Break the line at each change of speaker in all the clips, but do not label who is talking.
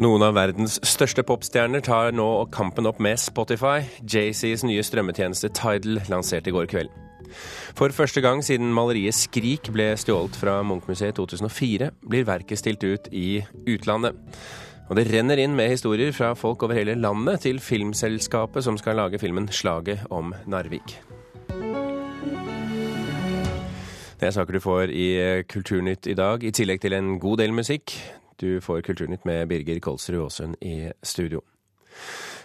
Noen av verdens største popstjerner tar nå kampen opp med Spotify. JCs nye strømmetjeneste Tidal lanserte i går kveld. For første gang siden maleriet 'Skrik' ble stjålet fra Munchmuseet i 2004, blir verket stilt ut i utlandet. Og det renner inn med historier fra folk over hele landet til filmselskapet som skal lage filmen 'Slaget om Narvik'. Det er saker du får i Kulturnytt i dag, i tillegg til en god del musikk. Du får Kulturnytt med Birger Kolsrud Aasund i studio.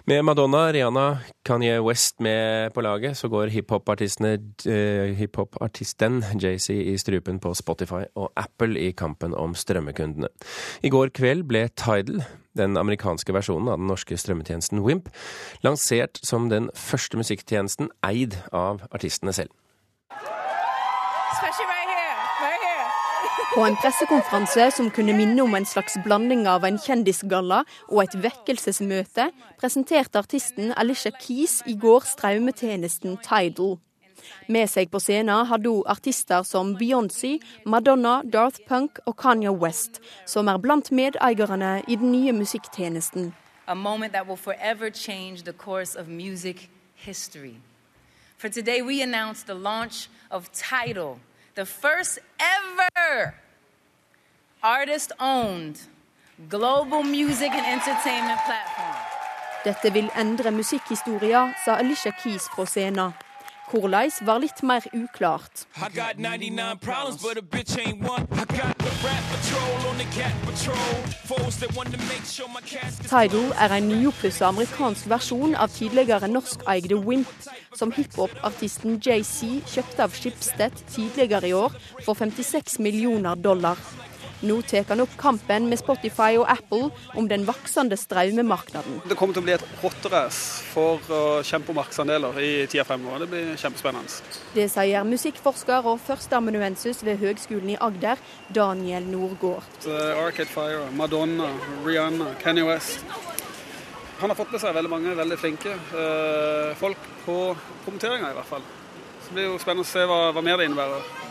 Med Madonna, Rihanna, Kanye West med på laget, så går hiphopartisten eh, hip JC i strupen på Spotify og Apple i kampen om strømmekundene. I går kveld ble Tidal, den amerikanske versjonen av den norske strømmetjenesten Wimp, lansert som den første musikktjenesten eid av artistene selv.
På en pressekonferanse som kunne minne om en slags blanding av en kjendisgalla og et vekkelsesmøte, presenterte artisten Alicia Keys i går strømmetjenesten Tidal. Med seg på scenen hadde hun artister som Beyoncé, Madonna, Darth Punk og Kanye West, som er blant medeierne i den nye musikktjenesten. A moment that will forever change the course. For today we announce the launch of Tidal, the first ever artist-owned global music and entertainment platform. Dette vil endre musikkhistoria, sa Alicia Keys fra scenen. Hvordan var litt mer uklart. Tidal er en nyoppussa amerikansk versjon av tidligere norskeide Wimp, som hiphop-artisten JC kjøpte av Schibsted tidligere i år for 56 millioner dollar. Nå tar han opp kampen med Spotify og Apple om den voksende strømmemarkedet.
Det kommer til å bli et rotterace for å kjempe om markedsandeler i tida fremover. Det blir kjempespennende.
Det sier musikkforsker og førsteamanuensis ved Høgskolen i Agder, Daniel Nordgård.
Arcade Fire, Madonna, Rihanna, Kanye West. Han har fått med seg veldig mange veldig flinke uh, folk på kommenteringa, i hvert fall. Så det blir jo spennende å se hva, hva mer det innebærer.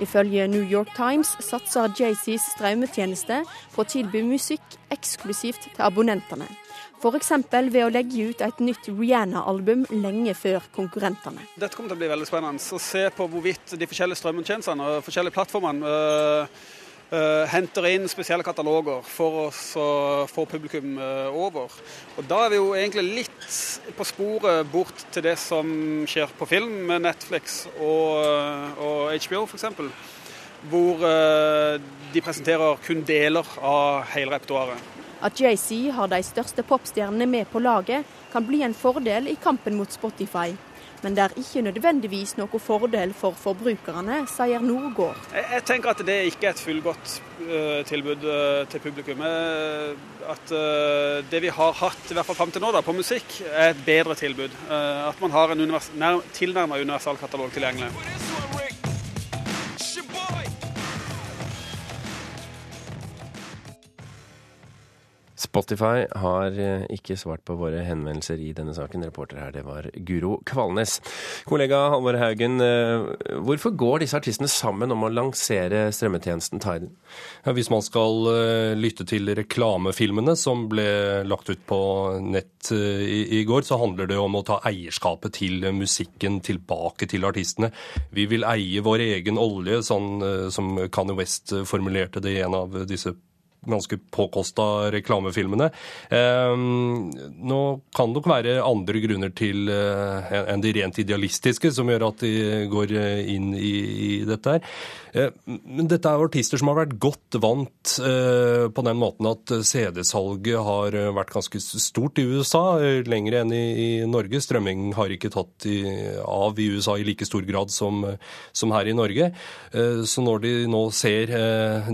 Ifølge New York Times satser Jay-Z's strømmetjeneste på å tilby musikk eksklusivt til abonnentene. F.eks. ved å legge ut et nytt Rihanna-album lenge før konkurrentene.
Dette kommer til å bli veldig spennende å se på hvorvidt de forskjellige strømmetjenestene og forskjellige plattformene øh, henter inn spesielle kataloger for å få publikum uh, over. Og Da er vi jo egentlig litt på sporet bort til det som skjer på film med Netflix og, uh, og HBO f.eks. Hvor de presenterer kun deler av hele repertoaret.
At JC har de største popstjernene med på laget, kan bli en fordel i kampen mot Spotify men det er ikke nødvendigvis noe fordel for forbrukerne, sier Nordgård.
Jeg, tenker at det ikke er et fullgodt uh, tilbud uh, til publikum. Uh, at det vi har hatt i hvert fall fram til nå da, på musikk, er et bedre tilbud. at man har en univers tilnærmet universalkatalog tilgjengelig.
Spotify har eh, ikke svart på våre henvendelser i denne saken. Reporter her, det var Guro Kvalnes. Kollega Halvor Haugen, eh, hvorfor går disse artistene sammen om å lansere strømmetjenesten Tidal?
Ja, hvis man skal eh, lytte til reklamefilmene som ble lagt ut på nett i, i går, så handler det om å ta eierskapet til musikken tilbake til artistene. Vi vil eie vår egen olje, sånn som Kanye West formulerte det i en av disse ganske påkosta reklamefilmene. Ehm, nå kan det nok være andre grunner til eh, enn de rent idealistiske som gjør at de går eh, inn i, i dette her. Eh, men dette er artister som har vært godt vant på den måten at CD-salget har vært ganske stort i USA, lengre enn i, Norge. Strømming har ikke tatt av i USA i like stor grad som, som her i Norge. Så når de nå ser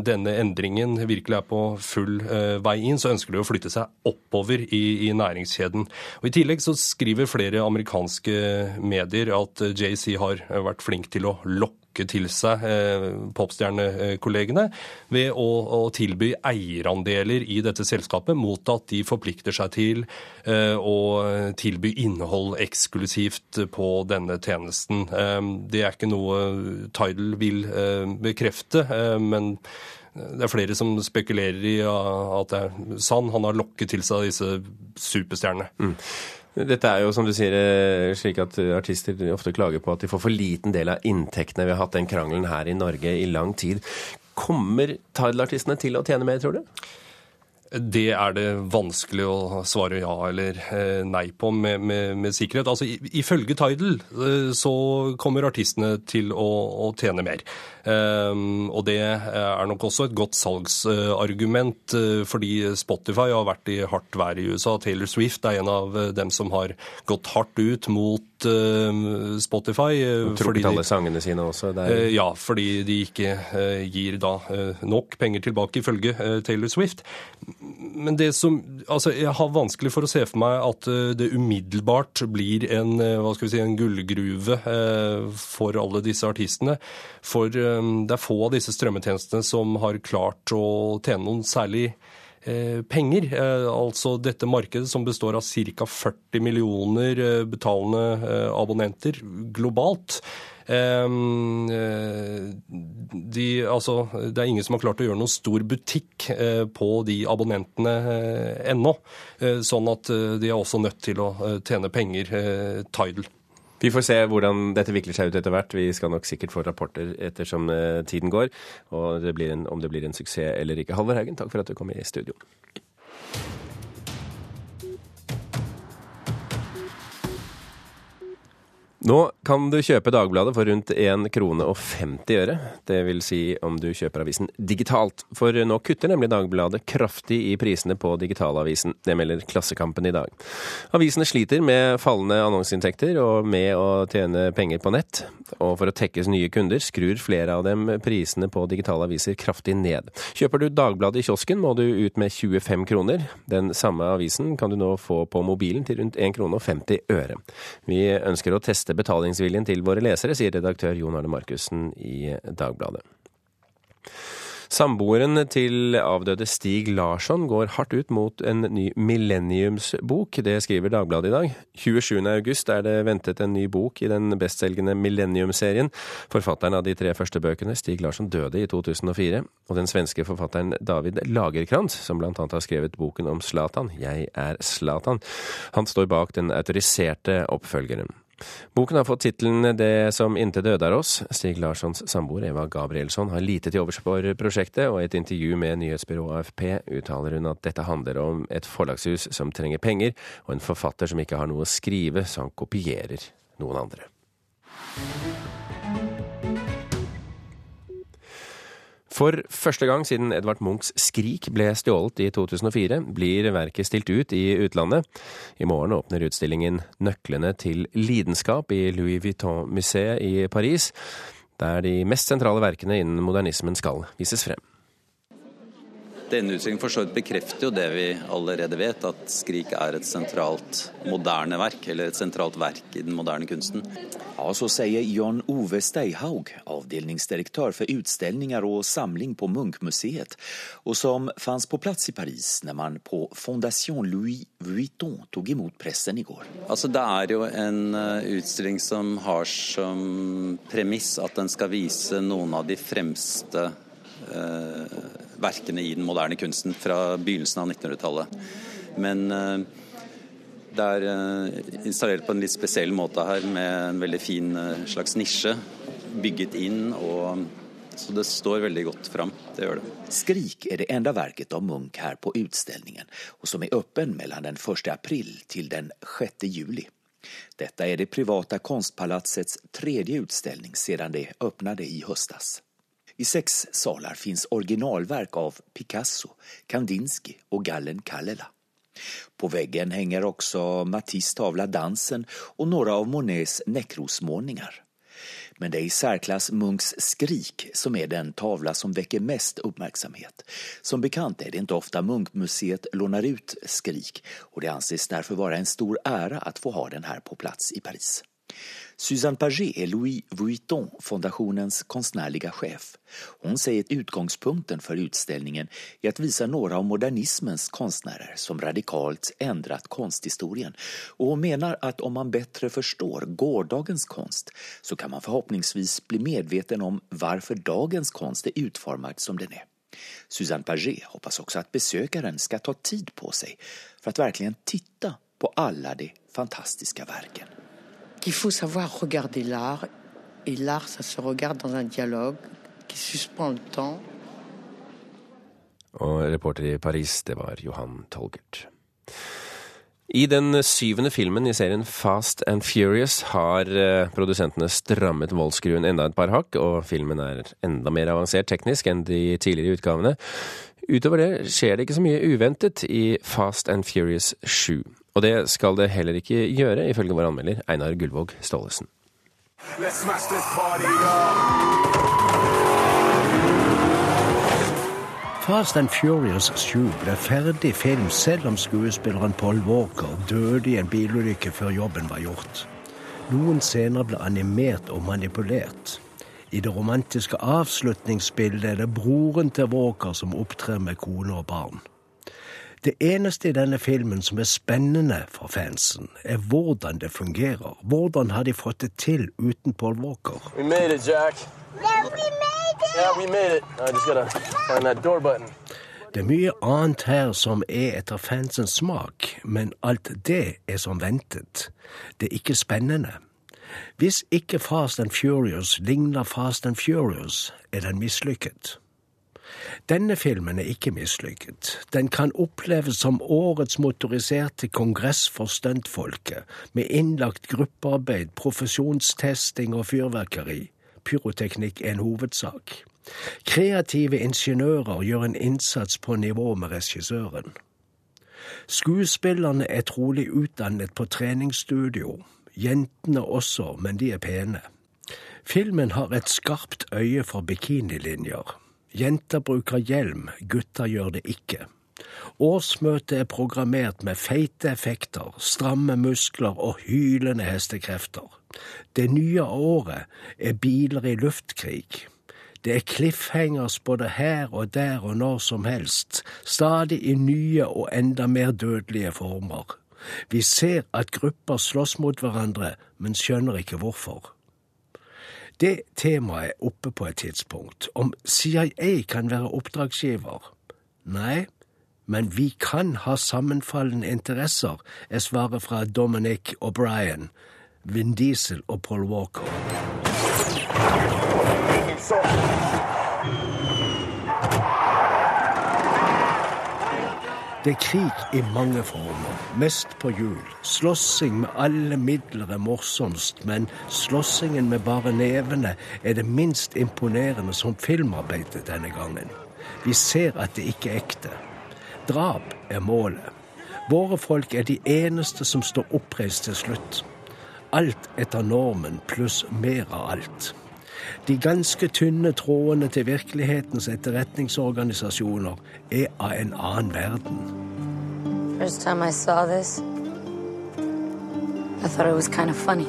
denne endringen virkelig er på full uh, vei inn, så ønsker de å flytte seg oppover i, i, næringskjeden. Og I tillegg så skriver flere amerikanske medier at JC har vært flink til å lokke til seg eh, popstjernekollegene ved å, å, tilby eierandeler i dette selskapet mot at de forplikter seg til eh, å tilby innhold eksklusivt på denne tjenesten. Eh, det er ikke noe Tidal vil eh, bekrefte, eh, men det er flere som spekulerer i at det er sann. Han har lokket til seg disse superstjernene. Mm.
Dette er jo, som du sier, eh, slik at artister ofte klager på at de får for liten del av inntektene. Vi har hatt den krangelen her i Norge i lang tid. Kommer Tidal-artistene til å tjene mer, tror du?
Det er det vanskelig å svare ja eller eh, nei på med, med, med sikkerhet. Altså, Ifølge Tidal eh, så kommer artistene til å, å tjene mer. Um, og det er nok også et godt salgsargument, uh, fordi Spotify har vært i hardt vær i USA. Taylor Swift er en av dem som har gått hardt ut mot Spotify. Spotify.
Trukket alle sangene sine også?
Der. Ja, fordi de ikke gir da nok penger tilbake, ifølge Taylor Swift men det som Altså, jeg har vanskelig for å se for meg at eh, det umiddelbart blir en, eh, hva skal vi si, en gullgruve eh, for alle disse artistene. For det er få av disse strømmetjenestene som har klart å tjene noen særlig penger. Altså dette markedet som består av ca. 40 millioner betalende abonnenter globalt. Ehm, eh, de, altså, det er ingen som har klart å gjøre noen stor butikk eh, på de abonnentene eh, ennå. Sånn at de er også nødt til å tjene penger, Tidal.
Vi får se hvordan dette vikler seg ut etter hvert. Vi skal nok sikkert få rapporter ettersom tiden går, og det en, om det blir en suksess eller ikke. Halvor Haugen, takk for at du kom i studio. Nå kan du kjøpe Dagbladet for rundt 1 krone og 50 øre. Det vil si om du kjøper avisen digitalt. For nå kutter nemlig Dagbladet kraftig i prisene på digitalavisen. Det melder Klassekampen i dag. Avisene sliter med fallende annonseinntekter og med å tjene penger på nett. Og for å tekkes nye kunder skrur flere av dem prisene på digitale aviser kraftig ned. Kjøper du Dagbladet i kiosken må du ut med 25 kroner. Den samme avisen kan du nå få på mobilen til rundt 1 krone og 50 øre. Vi ønsker å teste betalingsviljen til våre lesere, sier redaktør Jon Arne Markussen i Dagbladet. Samboeren til avdøde Stig Larsson går hardt ut mot en ny millenniumsbok. Det skriver Dagbladet i dag. 27. august er det ventet en ny bok i den bestselgende Millennium-serien. Forfatteren av de tre første bøkene, Stig Larsson, døde i 2004. Og den svenske forfatteren David Lagerkrantz, som blant annet har skrevet boken om Zlatan, Jeg er Zlatan, han står bak den autoriserte oppfølgeren. Boken har fått tittelen Det som intet døde er oss. Stig Larssons samboer Eva Gabrielsson har lite til overs for prosjektet, og i et intervju med nyhetsbyrået AFP uttaler hun at dette handler om et forlagshus som trenger penger, og en forfatter som ikke har noe å skrive, så han kopierer noen andre. For første gang siden Edvard Munchs Skrik ble stjålet i 2004, blir verket stilt ut i utlandet. I morgen åpner utstillingen Nøklene til lidenskap i Louis Vuitton-museet i Paris, der de mest sentrale verkene innen modernismen skal vises frem.
Denne utstillingen for så vidt bekrefter jo det vi allerede vet, at 'Skrik' er et sentralt moderne verk, eller et sentralt verk i den moderne kunsten.
Ja, Så sier Jan Ove Steihaug, avdelingsdirektør for utstillinger og samling på Munch-museet, og som fantes på plass i Paris når man på Fondation Louis Vuitton tok imot pressen i går.
Altså, Det er jo en eh, utstilling som har som premiss at den skal vise noen av de fremste uh, verkene i den moderne kunsten fra begynnelsen av 1900-tallet. Men eh, det er eh, installert på en litt spesiell måte her, med en veldig fin eh, slags nisje bygget inn. og så det står veldig godt fram. Det gjør det.
'Skrik' er det enda verket av Munch her på utstillingen, og som er åpen mellom den 1. april til den 6. juli. Dette er det private Konstpalatsets tredje utstilling siden det åpnet i høstes. I sex salar finns originalverk av Picasso, Kandinsky og Gallen Kallela. På veggen henger også Matisse tavla Dansen og noen av Monets nekrosmålningar. Men det er i särklass Munchs Skrik som er den tavla som vekker mest uppmärksamhet. Som bekant er det ikke ofte Munkmuseet lånar ut Skrik og det anses derfor være en stor ära att få ha den her på plats i Paris. Susanne Paget är Louis Vuitton-fondationens konstnärliga chef. Hon säger att utgångspunkten för utställningen är att visa några av modernismens konstnärer som radikalt ändrat konsthistorien. Och hon menar att om man bättre förstår gårdagens konst så kan man förhoppningsvis bli medveten om varför dagens konst är utformad som den är. Suzanne Paget hoppas också att besökaren ska ta tid på sig för att verkligen titta på alla de fantastiska verken.
Qu'il faut savoir regarder l'art. Et l'art, ça se regarde dans un dialogue qui suspend le temps.
Og reporter i Paris, det var Johan Tolgert. I den syvende filmen i serien Fast and Furious har eh, produsentene strammet voldsskruen enda et par hakk, og filmen er enda mer avansert teknisk enn de tidligere utgavene. Utover det skjer det ikke så mye uventet i Fast and Furious 7. Og det skal det heller ikke gjøre, ifølge vår anmelder Einar Gullvåg Staalesen.
Fast and Furious 7 ble ferdig film selv om skuespilleren Paul Walker døde i en bilulykke før jobben var gjort. Noen scener ble animert og manipulert. I det romantiske avslutningsbildet er det broren til Walker som opptrer med kone og barn. Det eneste i denne filmen som er spennende for fansen, er hvordan det fungerer. Hvordan har de fått det til uten Paul Walker?
We made it, Jack.
Yeah, we made it.
Yeah, we made it. I just gotta find that door button.
Det er mye annet her som er etter fansens smak, men alt det er som ventet. Det er ikke spennende. Hvis ikke Fast and Furious ligner Fast and Furious, er den mislykket. Denne filmen er ikke mislykket. Den kan oppleves som årets motoriserte kongress for stuntfolket, med innlagt gruppearbeid, profesjonstesting og fyrverkeri. Pyroteknikk er en hovedsak. Kreative ingeniører gjør en innsats på nivå med regissøren. Skuespillerne er trolig utdannet på treningsstudio. Jentene også, men de er pene. Filmen har et skarpt øye for bikinilinjer. Jenter bruker hjelm, gutter gjør det ikke. Årsmøtet er programmert med feite effekter, stramme muskler og hylende hestekrefter. Det nye året er biler i luftkrig. Det er cliffhangers både her og der og når som helst, stadig i nye og enda mer dødelige former. Vi ser at grupper slåss mot hverandre, men skjønner ikke hvorfor. Det temaet er oppe på et tidspunkt. Om CIA kan være oppdragsgiver? Nei, men vi kan ha sammenfallende interesser, er svaret fra Dominic O'Brien, Vin Diesel og Paul Walker. Det er krig i mange former, mest på hjul. Slåssing med alle midler er morsomst, men slåssingen med bare nevene er det minst imponerende som filmarbeidet denne gangen. Vi ser at det ikke er ekte. Drap er målet. Våre folk er de eneste som står oppreist til slutt. Alt etter normen pluss mer av alt. De ganske tynne trådene til virkelighetens etterretningsorganisasjoner er av en annen verden.
First time I saw this, I thought it was kind of funny.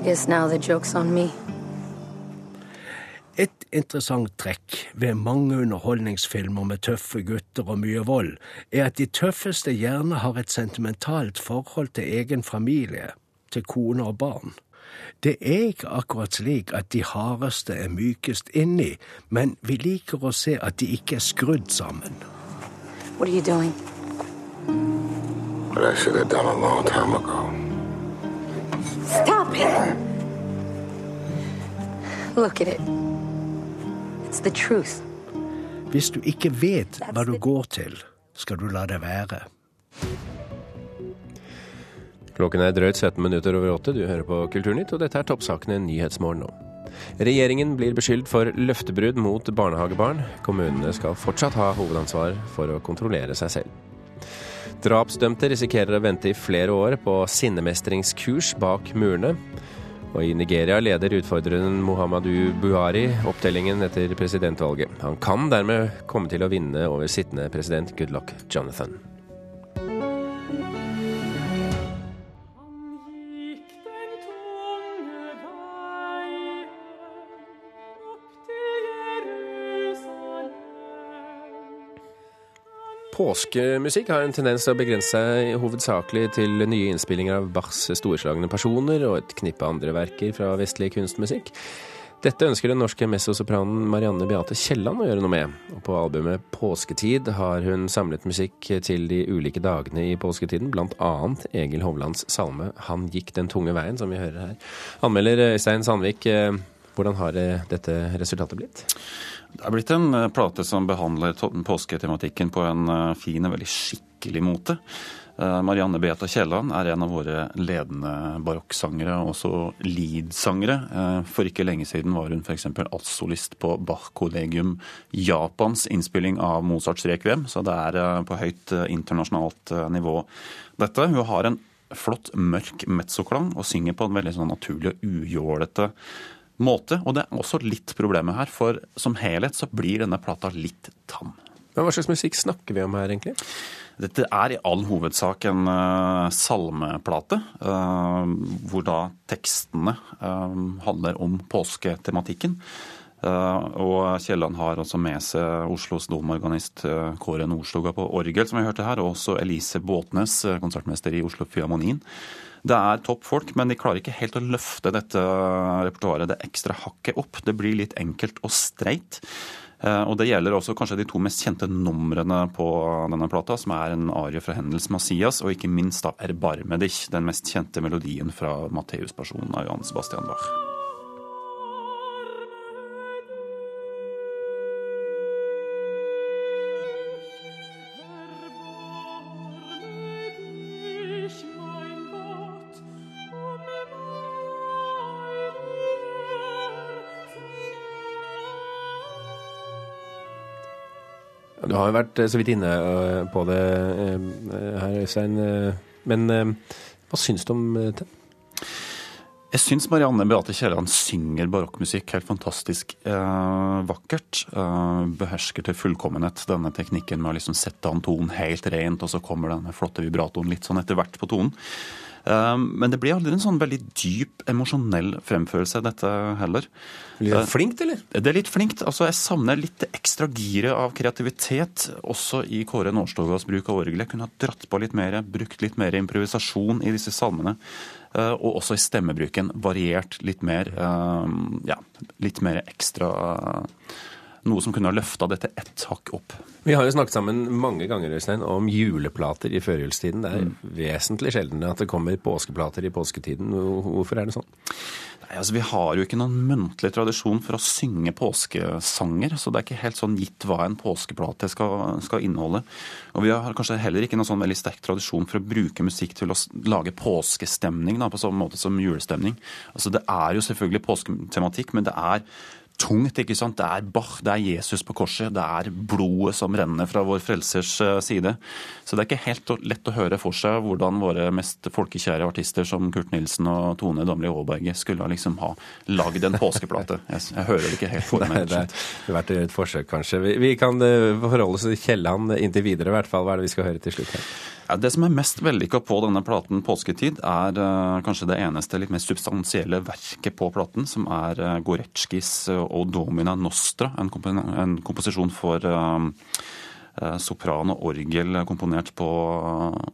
I guess now the joke's on me.
Et interessant trekk ved mange underholdningsfilmer med tøffe gutter og mye vold, er at de tøffeste gjerne har et sentimentalt forhold til egen familie, til kone og barn. Det er ikke akkurat slik at de hardeste er mykest inni, men vi liker å se at de ikke er skrudd sammen.
What are you doing?
But I should have done a long time ago.
Stop it! Look at it. It's the truth.
Hvis du ikke vet hva du går til, skal du la det være.
Klokken er drøyt 17 minutter over åtte. Du hører på Kulturnytt, og dette er toppsakene Nyhetsmorgen nå. Regjeringen blir beskyldt for løftebrudd mot barnehagebarn. Kommunene skal fortsatt ha hovedansvar for å kontrollere seg selv. Drapsdømte risikerer å vente i flere år på sinnemestringskurs bak murene. Og i Nigeria leder utfordreren Muhammadu Buhari opptellingen etter presidentvalget. Han kan dermed komme til å vinne over sittende president Goodluck Jonathan. Påskemusikk har en tendens til å begrense seg hovedsakelig til nye innspillinger av Bachs storslagne personer og et knippe andre verker fra vestlig kunstmusikk. Dette ønsker den norske mezzosopranen Marianne Beate Kielland å gjøre noe med. Og på albumet Påsketid har hun samlet musikk til de ulike dagene i påsketiden, bl.a. Egil Hovlands salme 'Han gikk den tunge veien', som vi hører her. Anmelder Øystein Sandvik, eh, hvordan har eh, dette resultatet blitt?
Det er blitt en eh, plate som behandler påsketematikken på en fin og veldig skikkelig måte. Marianne Beata Kielland er en av våre ledende barokksangere, også leadsangere. For ikke lenge siden var hun f.eks. altsolist på Bach-kollegium Japans innspilling av Mozarts rekviem, så det er på høyt internasjonalt nivå, dette. Hun har en flott, mørk mezzoklang og synger på en veldig sånn naturlig og ujålete måte. Og det er også litt problemet her, for som helhet så blir denne plata litt tam.
Men Hva slags musikk snakker vi om her, egentlig?
Dette er i all hovedsak en uh, salmeplate, uh, hvor da tekstene uh, handler om påsketematikken. og Kielland har også med seg Oslos domorganist Kåre Nordstoga på orgel, som vi hørte her, og også Elise Båtnes, konsertmester i Oslo Filharmonien. Det er topp folk, men de klarer ikke helt å løfte dette repertoaret det ekstra hakket opp. Det blir litt enkelt og streit. Eh, og Det gjelder også kanskje de to mest kjente numrene på denne plata, som er en arie fra Hendels Masias, og ikke minst da Erbarme dich, den mest kjente melodien fra Matteus-personen av Johan Sebastian Bach.
Du har jo vært eh, så vidt inne eh, på det eh, her, Øystein. Men hva syns du om det?
Jeg syns Marianne Beate Kielland synger barokkmusikk helt fantastisk eh, vakkert. Eh, behersker til fullkommenhet denne teknikken med å liksom sette an tonen helt rent, og så kommer denne flotte vibratoen litt sånn etter hvert på tonen. Ehm, men det blir aldri en sånn veldig dyp emosjonell fremførelse, dette heller.
Litt det flinkt, eller?
Det er litt flinkt. Altså, jeg savner litt ekstra giret av kreativitet også i Kåre Nårstogas bruk av orgelet. Kunne ha dratt på litt mer, brukt litt mer improvisasjon i disse salmene. Eh, og også i stemmebruken variert litt mer. Ja, litt mer ekstra noe som kunne ha løfta dette ett hakk opp.
Vi har jo snakket sammen mange ganger Øystein, om juleplater i førjulstiden. Det er mm. vesentlig sjeldnere at det kommer påskeplater i påsketiden. Hvorfor er det sånn?
Nei, altså Vi har jo ikke noen muntlig tradisjon for å synge påskesanger. Så det er ikke helt sånn gitt hva en påskeplate skal, skal inneholde. Og vi har kanskje heller ikke noen sånn veldig sterk tradisjon for å bruke musikk til å lage påskestemning da, på samme måte som julestemning. Altså Det er jo selvfølgelig påsketematikk, men det er tungt. ikke sant? Det er Bach, det er Jesus på korset, det er blodet som renner fra vår frelsers eh, side. Så det er ikke helt lett å høre for seg hvordan våre mest folkekjære artister som Kurt Nilsen og Tone Damli Aaberge skulle liksom ha lagd en påskeplate. Jeg, jeg, hører det ikke helt for meg.
det har vært et forsøk, kanskje. Vi, vi kan eh, forholde oss til Kielland inntil videre, i hvert fall. Hva er det vi skal høre til slutt her?
Det som er mest vellykka på denne platen, 'Påsketid', er uh, kanskje det eneste litt mer substansielle verket på platen, som er uh, Goretskis uh, 'O Domina Nostra', en, komp en komposisjon for sopran og orgel komponert på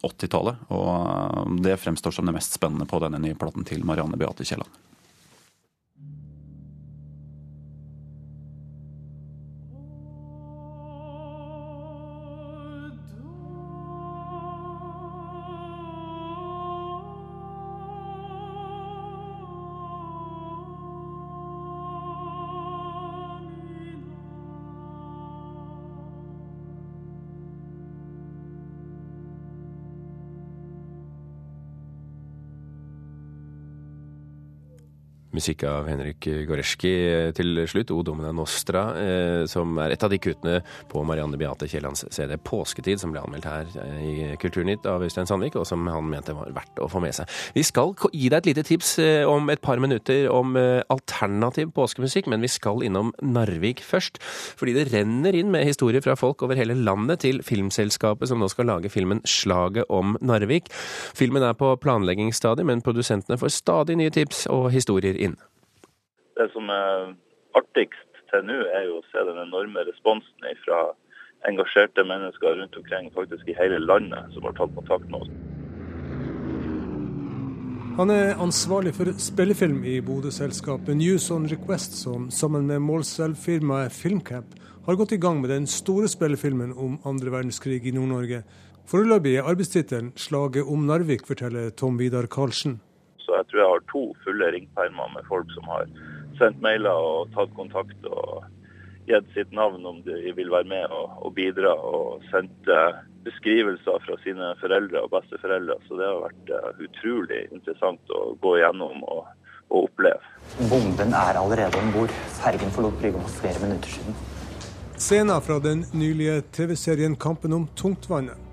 80-tallet. Og det fremstår som det mest spennende på denne nye platen til Marianne Beate Kielland.
Musikk av Henrik Goreski til slutt, O Domina Nostra, eh, som er et av de kuttene på Marianne Beate Kiellands CD 'Påsketid', som ble anmeldt her eh, i Kulturnytt av Øystein Sandvik, og som han mente var verdt å få med seg. Vi skal gi deg et lite tips eh, om et par minutter om alternativ påskemusikk, men vi skal innom Narvik først. Fordi det renner inn med historier fra folk over hele landet til filmselskapet som nå skal lage filmen 'Slaget om Narvik'. Filmen er på planleggingsstadiet, men produsentene får stadig nye tips og historier inn.
Det som er artigst til nå, er jo å se den enorme responsen fra engasjerte mennesker rundt omkring faktisk i hele landet som har tatt kontakt med oss.
Han er ansvarlig for spillefilm i Bodø-selskapet News on Request, som sammen med Målselv-firmaet Filmcamp har gått i gang med den store spillefilmen om andre verdenskrig i Nord-Norge. Foreløpig er arbeidstittelen 'Slaget om Narvik', forteller Tom Vidar Karlsen.
Så jeg tror jeg har to fulle ringpermer med folk som har sendt mailer og tatt kontakt og gitt sitt navn om de vil være med og, og bidra, og sendt beskrivelser fra sine foreldre og besteforeldre. Så det har vært uh, utrolig interessant å gå gjennom og, og oppleve.
Bomben er allerede om bord. Fergen forlot brygga for flere minutter siden.
Scenen fra den nylige TV-serien 'Kampen om tungtvannet'.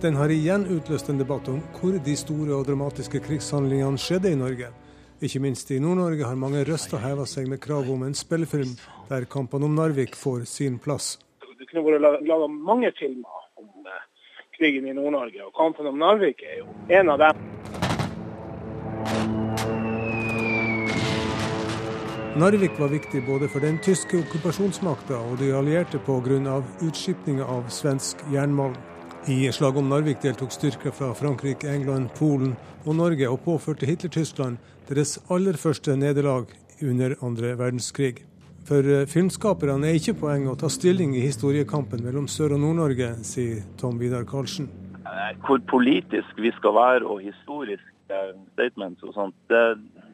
Den har igjen utløst en debatt om hvor de store og dramatiske krigshandlingene skjedde i Norge. Ikke minst i Nord-Norge har mange røster heva seg med krav om en spillefilm der kampene om Narvik får sin plass.
Det kunne vært laga mange filmer om eh, krigen i Nord-Norge, og kampen om Narvik er jo en av dem.
Narvik var viktig både for den tyske okkupasjonsmakta og de allierte pga. utskipninga av svensk jernmalm. I slaget om Narvik deltok styrker fra Frankrike, England, Polen og Norge, og påførte Hitler-Tyskland deres aller første nederlag under andre verdenskrig. For eh, filmskaperne er ikke poenget å ta stilling i historiekampen mellom Sør- og Nord-Norge, sier Tom Vidar Karlsen.
Hvor politisk vi skal være og historisk statements og sånt, det,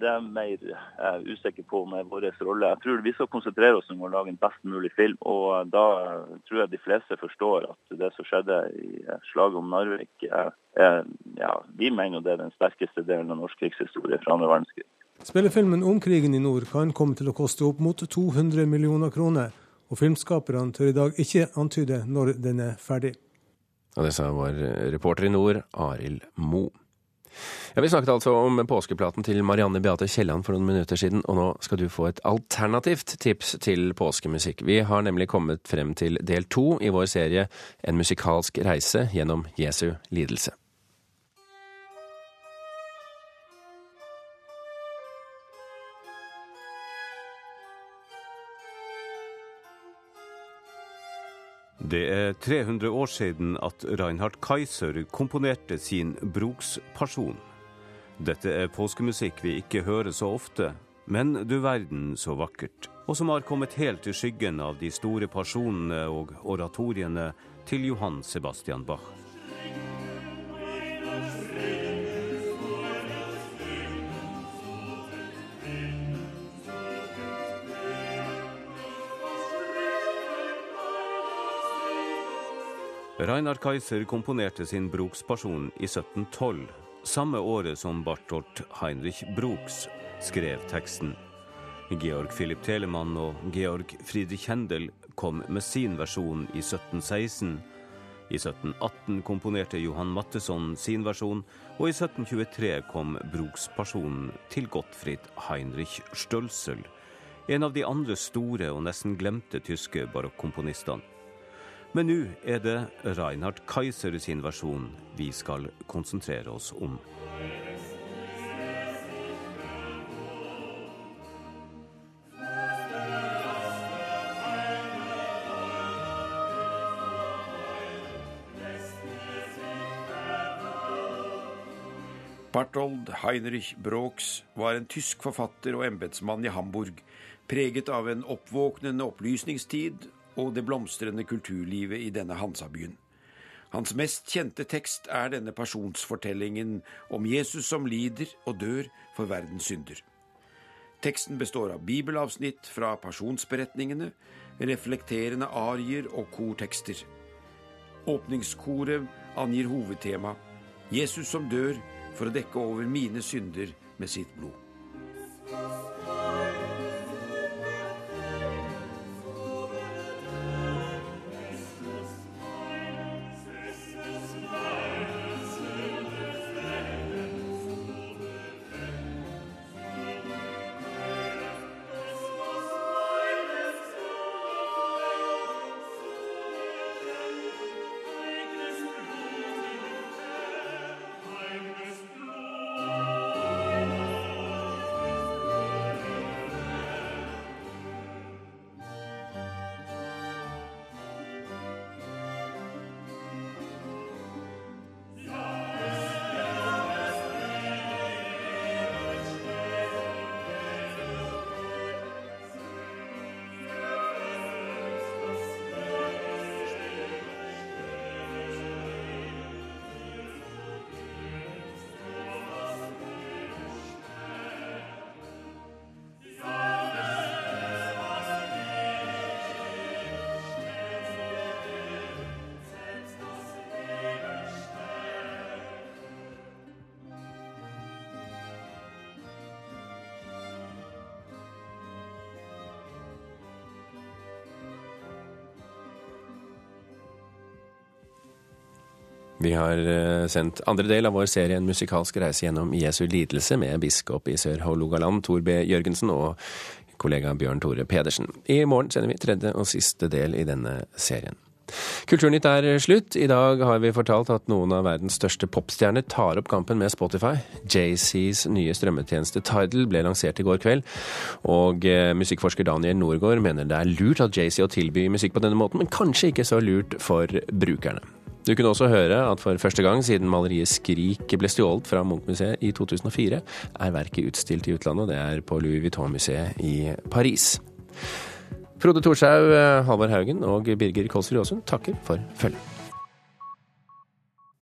det er mer jeg usikker på med vår rolle. Jeg tror vi skal konsentrere oss om å lage en best mulig film. Og da tror jeg de fleste forstår at det som skjedde i slaget om Narvik, er, er, ja, vi mener det er den sterkeste delen av norsk krigshistorie fra andre verdenskrig.
Spillefilmen om krigen i nord kan komme til å koste opp mot 200 millioner kroner, og filmskaperne tør i dag ikke antyde når den er ferdig.
Og det sa vår reporter i nord, Arild Moe. Ja, Vi snakket altså om påskeplaten til Marianne Beate Kielland for noen minutter siden, og nå skal du få et alternativt tips til påskemusikk. Vi har nemlig kommet frem til del to i vår serie En musikalsk reise gjennom Jesu lidelse.
Det er 300 år siden at Reinhard Kaiser komponerte sin Brukspasjon. Dette er påskemusikk vi ikke hører så ofte, men du verden så vakkert. Og som har kommet helt i skyggen av de store pasjonene og oratoriene til Johan Sebastian Bach. Reinar Kaiser komponerte sin Brukspasjon i 1712, samme året som Barthold Heinrich Bruks skrev teksten. Georg Philipp Telemann og Georg Friedrich Händel kom med sin versjon i 1716. I 1718 komponerte Johan Matteson sin versjon, og i 1723 kom Brukspasjonen til Gottfried Heinrich Stølsel, en av de andre store og nesten glemte tyske barokkomponistene. Men nå er det Reinhard Kaiser sin versjon vi skal konsentrere oss om.
Barthold Heinrich Brox var en tysk forfatter og embetsmann i Hamburg, preget av en oppvåknende opplysningstid og det blomstrende kulturlivet i denne Hansabyen. Hans mest kjente tekst er denne pasjonsfortellingen om Jesus som lider og dør for verdens synder. Teksten består av bibelavsnitt fra pasjonsberetningene, reflekterende arier og kortekster. Åpningskoret angir hovedtema Jesus som dør for å dekke over mine synder med sitt blod.
Vi har eh, sendt andre del av vår serie En musikalsk reise gjennom Jesu lidelse med biskop i Sør-Hålogaland, Tor B. Jørgensen, og kollega Bjørn Tore Pedersen. I morgen sender vi tredje og siste del i denne serien. Kulturnytt er slutt. I dag har vi fortalt at noen av verdens største popstjerner tar opp kampen med Spotify. JCs nye strømmetjeneste Tidal ble lansert i går kveld, og eh, musikkforsker Daniel Norgård mener det er lurt av JC å tilby musikk på denne måten, men kanskje ikke så lurt for brukerne. Du kunne også høre at for første gang siden maleriet 'Skrik' ble stjålet fra Munch-museet i 2004, er verket utstilt i utlandet. Det er på Louis Vuitton-museet i Paris. Frode Thorshaug, Halvard Haugen og Birger Kolsrud Aasund takker for følget.